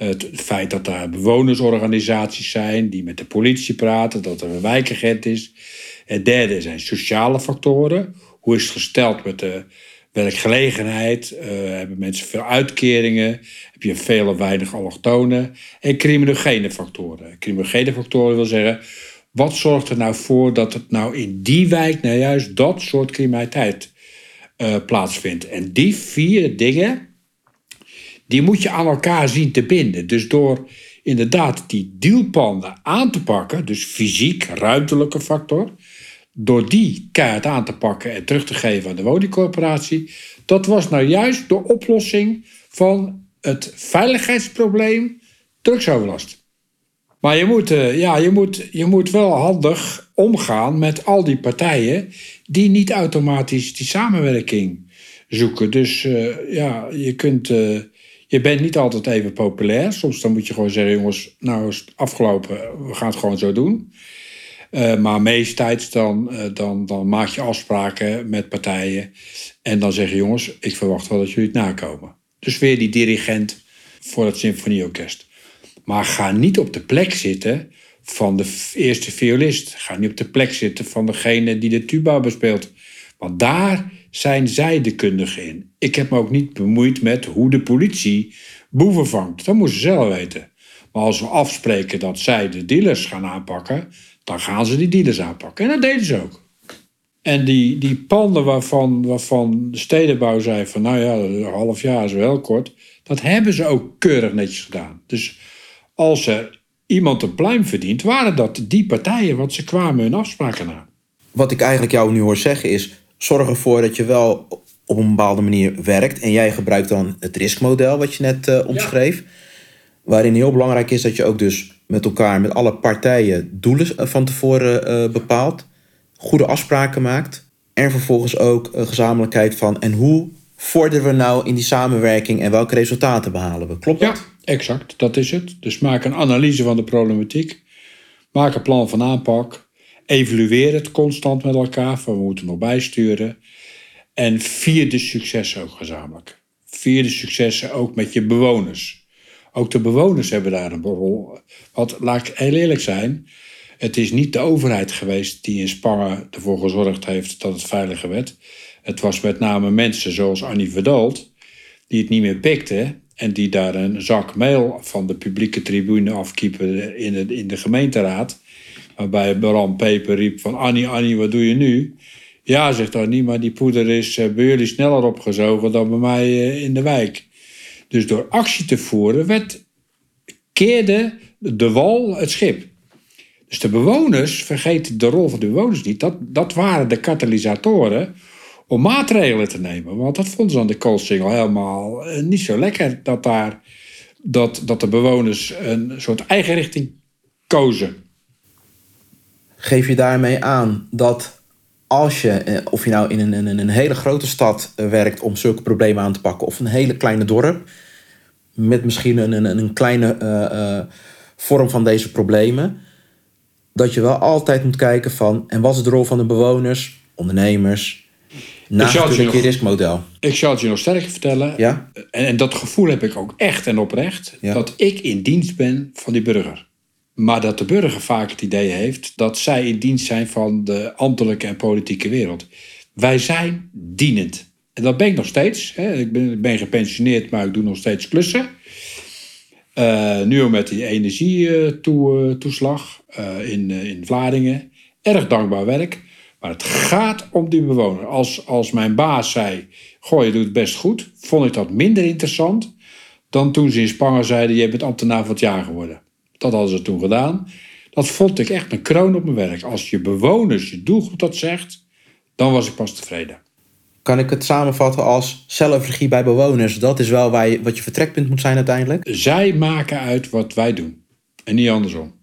het feit dat er bewonersorganisaties zijn die met de politie praten, dat er een wijkagent is. Het derde zijn sociale factoren. Hoe is het gesteld met de werkgelegenheid? Uh, hebben mensen veel uitkeringen? Heb je veel of weinig allochtonen? En criminogene factoren. Criminogene factoren wil zeggen, wat zorgt er nou voor dat het nou in die wijk nou juist dat soort criminaliteit uh, plaatsvindt? En die vier dingen, die moet je aan elkaar zien te binden. Dus door inderdaad die dealpanden aan te pakken, dus fysiek, ruimtelijke factor, door die keihard aan te pakken en terug te geven aan de woningcorporatie, dat was nou juist de oplossing van het veiligheidsprobleem drugsoverlast. Maar je moet, eh, ja, je, moet, je moet wel handig omgaan met al die partijen die niet automatisch die samenwerking zoeken. Dus uh, ja, je kunt. Uh, je bent niet altijd even populair. Soms dan moet je gewoon zeggen, jongens, nou is het afgelopen, we gaan het gewoon zo doen. Uh, maar meesttijds dan, uh, dan, dan maak je afspraken met partijen. En dan zeggen jongens, ik verwacht wel dat jullie het nakomen. Dus weer die dirigent voor het symfonieorkest. Maar ga niet op de plek zitten van de eerste violist. Ga niet op de plek zitten van degene die de tuba bespeelt. Want daar zijn zij de kundigen in. Ik heb me ook niet bemoeid met hoe de politie boeven vangt. Dat moeten ze zelf weten. Maar als we afspreken dat zij de dealers gaan aanpakken, dan gaan ze die dealers aanpakken. En dat deden ze ook. En die, die panden waarvan, waarvan de stedenbouw zei van nou ja, een half jaar is wel kort, dat hebben ze ook keurig netjes gedaan. Dus als er iemand een pluim verdient, waren dat die partijen, want ze kwamen hun afspraken na. Wat ik eigenlijk jou nu hoor zeggen is, zorg ervoor dat je wel op een bepaalde manier werkt. En jij gebruikt dan het riskmodel wat je net uh, omschreef. Waarin heel belangrijk is dat je ook dus met elkaar, met alle partijen, doelen eh, van tevoren uh, bepaalt. Goede afspraken maakt. En vervolgens ook uh, gezamenlijkheid van en hoe vorderen we nou in die samenwerking en welke resultaten behalen we. Klopt dat? Ja, exact. Dat is het. Dus maak een analyse van de problematiek. Maak een plan van aanpak. Evalueer het constant met elkaar. Van we moeten nog bijsturen. En vier de successen ook gezamenlijk. Vier de successen ook met je bewoners. Ook de bewoners hebben daar een rol. Want laat ik heel eerlijk zijn. Het is niet de overheid geweest die in Spangen ervoor gezorgd heeft dat het veiliger werd. Het was met name mensen zoals Annie Verdalt, die het niet meer pikten en die daar een zak mail van de publieke tribune afkiepen in in de gemeenteraad. Waarbij Bram Peper riep van Annie, Annie, wat doe je nu? Ja, zegt Annie, maar die poeder is eh, bij jullie sneller opgezogen dan bij mij eh, in de wijk. Dus door actie te voeren werd, keerde de wal het schip. Dus de bewoners, vergeet de rol van de bewoners niet, dat, dat waren de katalysatoren om maatregelen te nemen. Want dat vonden ze aan de Koolsingel helemaal eh, niet zo lekker. Dat, daar, dat, dat de bewoners een soort eigen richting kozen. Geef je daarmee aan dat als je, eh, of je nou in een, in een hele grote stad eh, werkt om zulke problemen aan te pakken, of een hele kleine dorp, met misschien een, een, een kleine uh, vorm van deze problemen, dat je wel altijd moet kijken van, en wat is de rol van de bewoners, ondernemers, Naast ik natuurlijk je riskmodel. Ik zal het je nog sterker vertellen. Ja? En, en dat gevoel heb ik ook echt en oprecht. Dat ik in dienst ben van die burger. Maar dat de burger vaak het idee heeft dat zij in dienst zijn van de ambtelijke en politieke wereld. Wij zijn dienend. En dat ben ik nog steeds. Hè. Ik, ben, gepensioneerd, maar ik doe nog steeds klussen. Uh, nu ook met die energietoeslag uh, in, uh, in Vlaardingen. Erg dankbaar werk. Maar het gaat om die bewoner. Als, als mijn baas zei: Goh, je doet het best goed, vond ik dat minder interessant dan toen ze in Spangen zeiden: Je bent ambtenaar van het jaar geworden. Dat hadden ze toen gedaan. Dat vond ik echt een kroon op mijn werk. Als je bewoners, je doelgroep dat zegt, dan was ik pas tevreden. Kan ik het samenvatten als zelfregie bij bewoners? Dat is wel waar je, wat je vertrekpunt moet zijn uiteindelijk? Zij maken uit wat wij doen en niet andersom.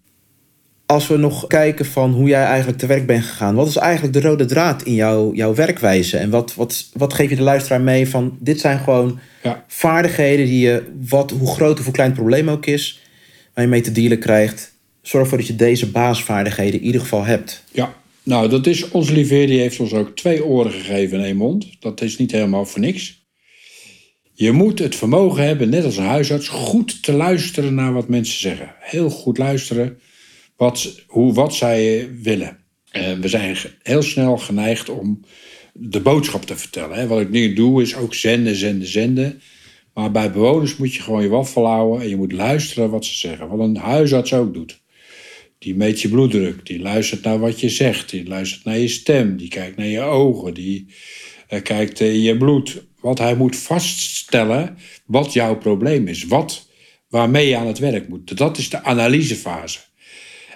Als we nog kijken van hoe jij eigenlijk te werk bent gegaan, wat is eigenlijk de rode draad in jouw, jouw werkwijze? En wat, wat, wat geef je de luisteraar mee van dit zijn gewoon ja. vaardigheden die je, wat, hoe groot of hoe klein het probleem ook is, waar je mee te dealen krijgt. Zorg ervoor dat je deze basisvaardigheden in ieder geval hebt. Ja, nou dat is, Liveer die heeft ons ook twee oren gegeven en één mond. Dat is niet helemaal voor niks. Je moet het vermogen hebben, net als een huisarts, goed te luisteren naar wat mensen zeggen. Heel goed luisteren wat, hoe, wat zij willen. Uh, we zijn heel snel geneigd om de boodschap te vertellen. Hè. Wat ik nu doe is ook zenden, zenden, zenden. Maar bij bewoners moet je gewoon je waffel houden en je moet luisteren wat ze zeggen. Wat een huisarts ook doet. Die meet je bloeddruk, die luistert naar wat je zegt, die luistert naar je stem, die kijkt naar je ogen, die uh, kijkt in je bloed. Wat hij moet vaststellen wat jouw probleem is, wat, waarmee je aan het werk moet. Dat is de analysefase.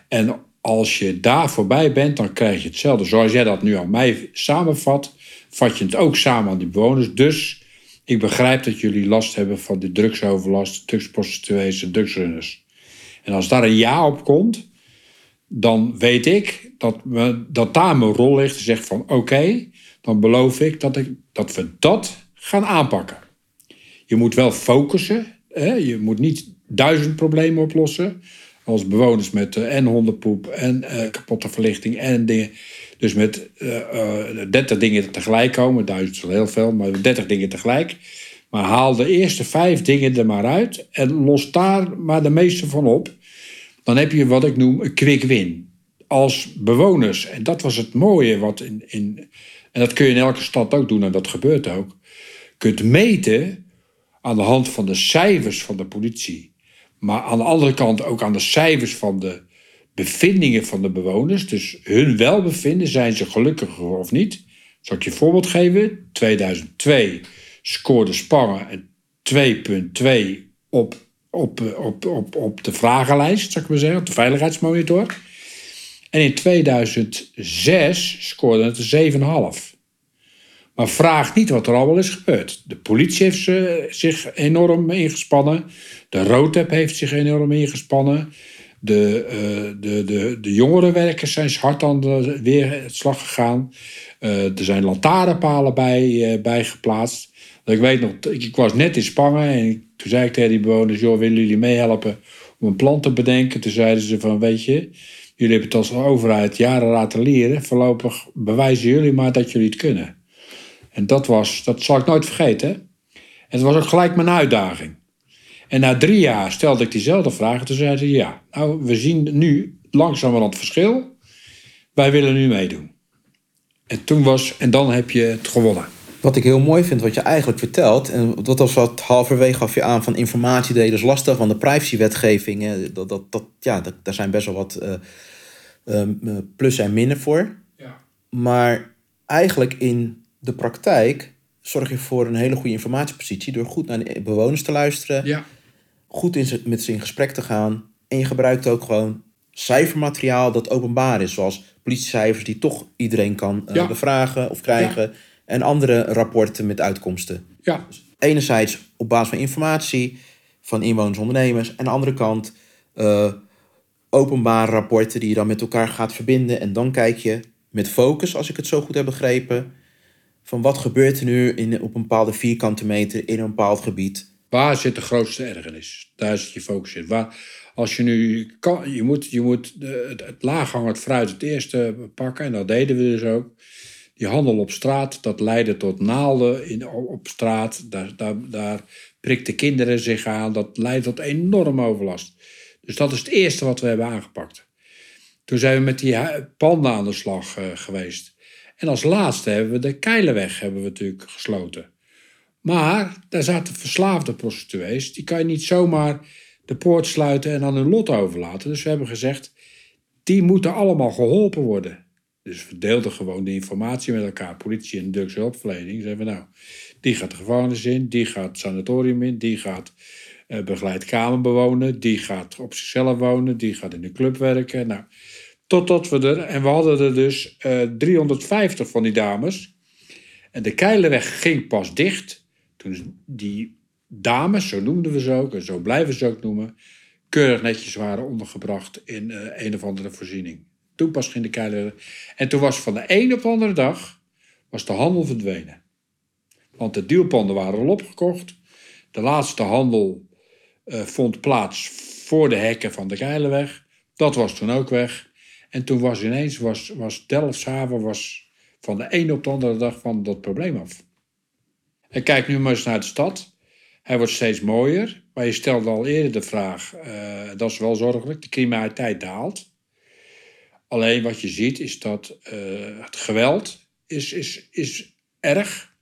En als je daar voorbij bent, dan krijg je hetzelfde. Zoals jij dat nu aan mij samenvat, vat je het ook samen aan die bewoners. Dus ik begrijp dat jullie last hebben van de drugsoverlast, drugsprostituees, drugsrunners. En als daar een ja op komt, dan weet ik dat, we, dat daar mijn rol ligt. Zeggen van oké, dan beloof ik dat, ik dat we dat gaan aanpakken. Je moet wel focussen. Hè? Je moet niet duizend problemen oplossen. Als bewoners met uh, en hondenpoep en uh, kapotte verlichting en dingen. Dus met uh, 30 dingen tegelijk komen. Duizend is heel veel, maar 30 dingen tegelijk. Maar haal de eerste vijf dingen er maar uit en los daar maar de meeste van op. Dan heb je wat ik noem een quick win. Als bewoners, en dat was het mooie wat in, in en dat kun je in elke stad ook doen en dat gebeurt ook, kunt meten aan de hand van de cijfers van de politie. Maar aan de andere kant ook aan de cijfers van de bevindingen van de bewoners. Dus hun welbevinden, zijn ze gelukkiger of niet? Zal ik je een voorbeeld geven? 2002 scoorde Spangen 2,2 op, op, op, op, op de vragenlijst, zou ik maar zeggen, op de veiligheidsmonitor. En in 2006 scoorde het 7,5. Maar vraag niet wat er allemaal is gebeurd. De politie heeft zich enorm ingespannen. De Roodtep heeft zich enorm ingespannen. De, uh, de, de, de jongerenwerkers zijn hard aan de weer het slag gegaan. Uh, er zijn lantaarnpalen bij, uh, bij geplaatst. Ik weet nog, ik was net in Spangen en toen zei ik tegen die bewoners: joh, willen jullie meehelpen om een plan te bedenken? Toen zeiden ze van, weet je, jullie hebben het als overheid jaren laten leren. Voorlopig bewijzen jullie maar dat jullie het kunnen. En dat was, dat zal ik nooit vergeten. En het was ook gelijk mijn uitdaging. En na drie jaar stelde ik diezelfde vraag. En toen zeiden ze: Ja, nou, we zien nu langzamerhand verschil. Wij willen nu meedoen. En toen was, en dan heb je het gewonnen. Wat ik heel mooi vind, wat je eigenlijk vertelt, en dat was wat halverwege gaf je aan van informatie delen is lastig, van de privacywetgeving, dat, dat, dat, ja, dat, daar zijn best wel wat uh, uh, plus en minnen voor. Ja. Maar eigenlijk in de praktijk zorg je voor een hele goede informatiepositie door goed naar de bewoners te luisteren, ja. goed in met ze in gesprek te gaan en je gebruikt ook gewoon cijfermateriaal dat openbaar is, zoals politiecijfers die toch iedereen kan uh, bevragen of krijgen en andere rapporten met uitkomsten. Ja. Dus enerzijds op basis van informatie van inwoners en ondernemers. En aan de andere kant uh, openbare rapporten die je dan met elkaar gaat verbinden. En dan kijk je met focus, als ik het zo goed heb begrepen, van wat gebeurt er nu in, op een bepaalde vierkante meter in een bepaald gebied. Waar zit de grootste ergernis? Daar zit je focus in. Waar, als je nu kan, je moet, je moet het, het laaghangend fruit het eerste pakken, en dat deden we dus ook. Die handel op straat, dat leidde tot naalden in, op straat. Daar, daar, daar prikten kinderen zich aan. Dat leidt tot enorm overlast. Dus dat is het eerste wat we hebben aangepakt. Toen zijn we met die panden aan de slag uh, geweest. En als laatste hebben we de Keilenweg hebben we natuurlijk gesloten. Maar daar zaten verslaafde prostituees. Die kan je niet zomaar de poort sluiten en aan hun lot overlaten. Dus we hebben gezegd, die moeten allemaal geholpen worden. Dus we deelden gewoon de informatie met elkaar, politie en Duitse hulpverlening. Zeiden we nou, die gaat de gevangenis in, die gaat het sanatorium in, die gaat uh, begeleid kamer bewonen, die gaat op zichzelf wonen, die gaat in de club werken. Nou, totdat we er, en we hadden er dus uh, eh, 350 van die dames. En de Keilenweg ging pas dicht toen die dames, zo noemden we ze ook, en zo blijven ze ook noemen, keurig netjes waren ondergebracht in uh, een of andere voorziening. Toen pas ging de keiler. En toen was van de een op de andere dag was de handel verdwenen. Want de dealpanden waren al opgekocht. De laatste handel uh, vond plaats voor de hekken van de Keilerweg. Dat was toen ook weg. En toen was ineens was, was Delfshaven was van de een op de andere dag van dat probleem af. En kijk nu maar eens naar de stad. Hij wordt steeds mooier. Maar je stelde al eerder de vraag, uh, dat is wel zorgelijk, de criminaliteit daalt. Alleen wat je ziet is dat uh, het geweld is, is, is erg.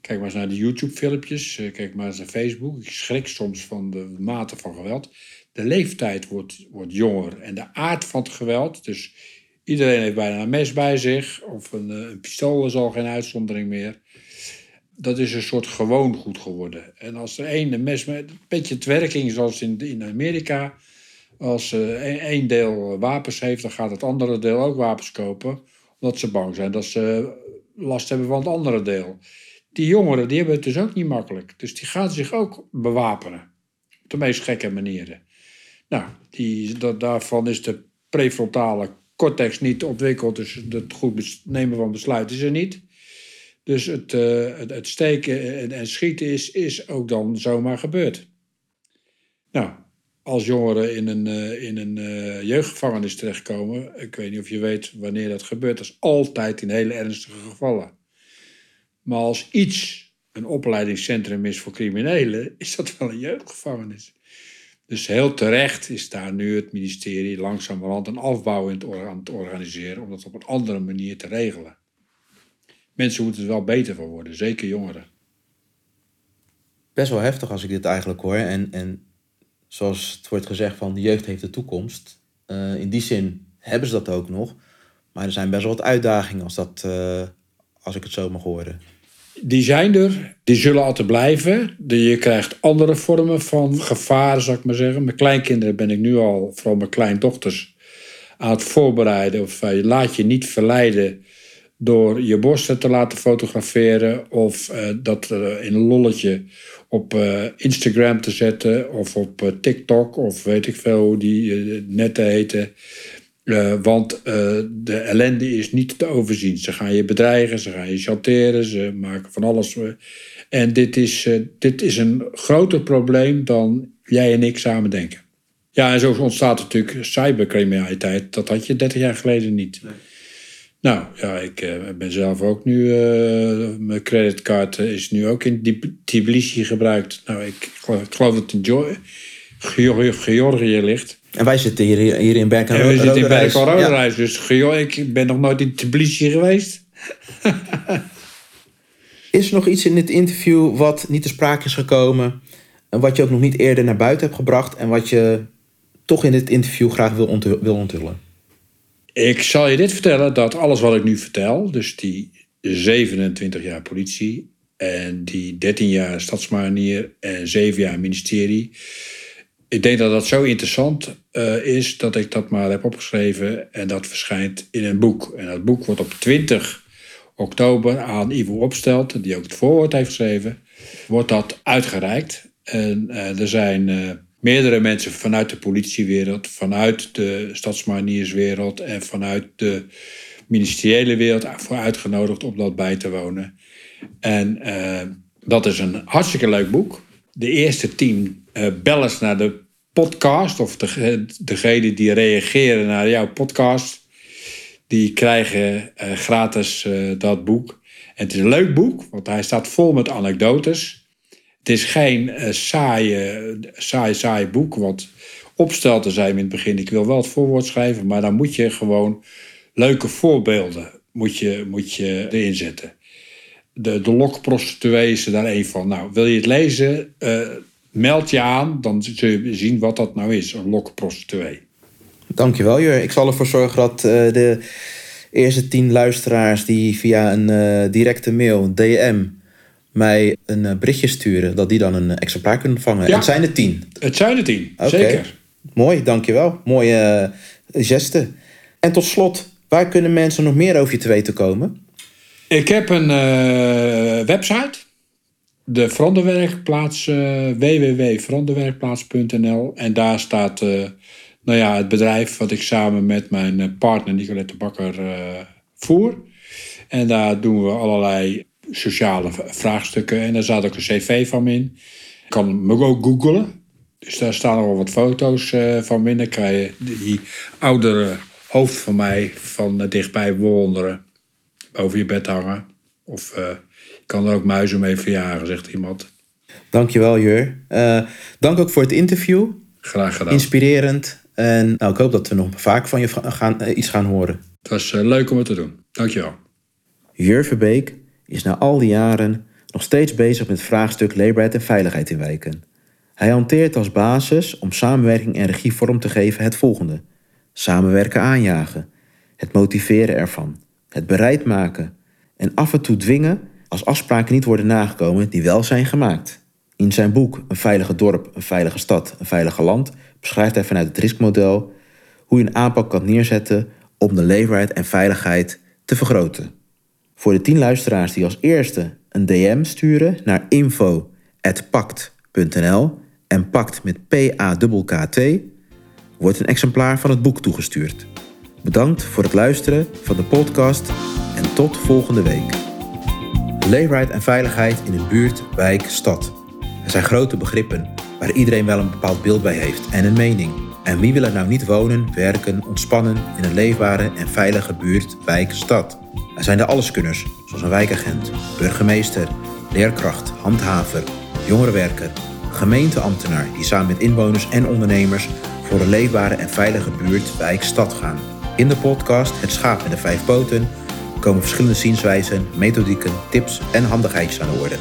Kijk maar eens naar de YouTube-filmpjes, uh, kijk maar eens naar Facebook. Ik schrik soms van de mate van geweld. De leeftijd wordt, wordt jonger en de aard van het geweld. Dus iedereen heeft bijna een mes bij zich, of een, uh, een pistool is al geen uitzondering meer. Dat is een soort gewoon goed geworden. En als er één een mes een beetje het werking, zoals in, in Amerika als uh, één deel wapens heeft, dan gaat het andere deel ook wapens kopen. Omdat ze bang zijn dat ze last hebben van het andere deel. Die jongeren die hebben het dus ook niet makkelijk. Dus die gaan zich ook bewapenen. Op de meest gekke manieren. Nou, die, dat, daarvan is de prefrontale cortex niet ontwikkeld. Dus het goed nemen van besluiten is er niet. Dus het, uh, het, steken en, en schieten is, is ook dan zomaar gebeurd. Nou, als jongeren in een, uh, in een uh, jeugdgevangenis terechtkomen, ik weet niet of je weet wanneer dat gebeurt, dat is altijd in hele ernstige gevallen. Maar als iets een opleidingscentrum is voor criminelen, is dat wel een jeugdgevangenis. Dus heel terecht is daar nu het ministerie langzamerhand een afbouw aan het organiseren om dat op een andere manier te regelen. Mensen moeten er wel beter van worden, zeker jongeren. Best wel heftig als ik dit eigenlijk hoor. En, en zoals het wordt gezegd van de jeugd heeft de toekomst. Uh, in die zin hebben ze dat ook nog. Maar er zijn best wel wat uitdagingen als, dat, uh, als ik het zo mag horen. Die zijn er, die zullen altijd blijven. Je krijgt andere vormen van gevaar, zou ik maar zeggen. Met kleinkinderen ben ik nu al, vooral mijn kleindochters, aan het voorbereiden. Of uh, laat je niet verleiden door je borsten te laten fotograferen of uh, dat in een lolletje op uh, Instagram te zetten of op TikTok of weet ik veel hoe die netten heten. Want de ellende is niet te overzien. Ze gaan je bedreigen, ze gaan je chanteren, ze maken van alles. En dit is, dit is een groter probleem dan jij en ik samen denken. Ja, en zo ontstaat natuurlijk cybercriminaliteit. Dat had je 30 jaar geleden niet. Nee. Nou ja, ik ben zelf ook nu. Mijn creditcard is nu ook in Tbilisi gebruikt. Nou, ik geloof, ik geloof dat het in Georgië ligt. En wij zitten hier, hier in Berk en We zitten in Berk en ja. Dus ik ben nog nooit in Tbilisi geweest. *laughs* is er nog iets in dit interview wat niet te sprake is gekomen? En wat je ook nog niet eerder naar buiten hebt gebracht en wat je toch in dit interview graag wil, wil onthullen? Ik zal je dit vertellen, dat alles wat ik nu vertel, dus die 27 jaar politie en die 13 jaar stadsmarinier en 7 jaar ministerie. Ik denk dat dat zo interessant uh, is dat ik dat maar heb opgeschreven en dat verschijnt in een boek. En dat boek wordt op 20 oktober aan Ivo Opstelt, die ook het voorwoord heeft geschreven, wordt dat uitgereikt. En uh, er zijn... Uh, meerdere mensen vanuit de politiewereld, vanuit de stadsmanierswereld en vanuit de ministeriële wereld voor uitgenodigd om dat bij te wonen. En dat is een hartstikke leuk boek. De eerste tien uh, bellers naar de podcast, of de, degene die reageren naar jouw podcast, die krijgen uh, gratis dat boek. En het is een leuk boek, want hij staat vol met anekdotes. Het is geen saaie, saai, saai boek. Want opstelten zei in het begin, ik wil wel het voorwoord schrijven, maar dan moet je gewoon leuke voorbeelden moet je, moet je erin zetten. De, de lokprostituee is daar een van. Nou, wil je het lezen, meld je aan, dan zul je zien wat dat nou is, een lokprostituee. Dankjewel, Jur. Ik zal ervoor zorgen dat uh, de eerste tien luisteraars die via een directe mail, DM, mij een eh, berichtje sturen, dat die dan een exemplaar kunnen vangen. Ja. Het zijn er tien. Het zijn er tien, zeker. Mooi, dankjewel. Mooie geste. En tot slot, waar kunnen mensen nog meer over je te weten komen? Ik heb een website. De Veranderwerkplaats, uh, www.veranderwerkplaats.nl. En daar staat nou ja, het bedrijf wat ik samen met mijn partner Nicolette Bakker voer. En daar doen we allerlei sociale vraagstukken. En daar zat ook een cv van in. Ik kan me ook googlen. Dus daar staan al wat foto's van binnen. krijg je die oudere hoofd van mij van dichtbij bewonderen. Boven je bed hangen. Of kan er ook muizen mee verjagen, zegt iemand. Dankjewel, Jur. Uh, dank ook voor het interview. Graag gedaan. Inspirerend. En nou, ik hoop dat we nog vaak van je gaan, iets gaan horen. Het was leuk om het te doen. Dankjewel. Jur Verbeek is na al die jaren nog steeds bezig met het vraagstuk leefbaarheid en veiligheid in wijken. Hij hanteert als basis om samenwerking en regie vorm te geven het volgende: samenwerken aanjagen, het motiveren ervan, het bereid maken en af en toe dwingen als afspraken niet worden nagekomen die wel zijn gemaakt. In zijn boek Een veilige dorp, een veilige stad, een veilige land beschrijft hij vanuit het riskmodel hoe je een aanpak kan neerzetten om de leefbaarheid en veiligheid te vergroten. Voor de 10 luisteraars die als eerste een DM sturen naar info.pact.nl en pact met P-A-K-T wordt een exemplaar van het boek toegestuurd. Bedankt voor het luisteren van de podcast en tot volgende week. Leefbaarheid en veiligheid in de buurt, wijk, stad. Er zijn grote begrippen. waar iedereen wel een bepaald beeld bij heeft en een mening. En wie wil er nou niet wonen, werken, ontspannen in een leefbare en veilige buurt, wijk, stad? Er zijn de alleskunners, zoals een wijkagent, burgemeester, leerkracht, handhaver, jongerenwerker, gemeenteambtenaar die samen met inwoners en ondernemers voor een leefbare en veilige buurt, wijk, stad gaan. In de podcast Het Schaap met de Vijf Poten komen verschillende zienswijzen, methodieken, tips en handigheidjes aan de orde.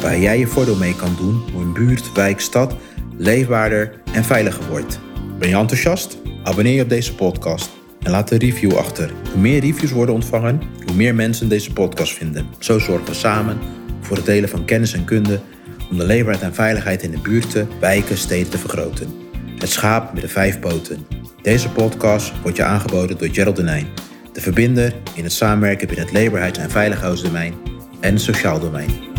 Waar jij je voordeel mee kan doen hoe een buurt, wijk, stad leefbaarder en veiliger wordt. Ben je enthousiast? Abonneer je op deze podcast en laat een review achter. Hoe meer reviews worden ontvangen, hoe meer mensen deze podcast vinden. Zo zorgen we samen voor het delen van kennis en kunde om de leefbaarheid en veiligheid in de buurten, wijken, steden te vergroten. Het schaap met de vijf poten. Deze podcast wordt je aangeboden door Gerald Denijn, de verbinder in het samenwerken binnen het leefbaarheids- en veiligheidsdomein en het sociaal domein.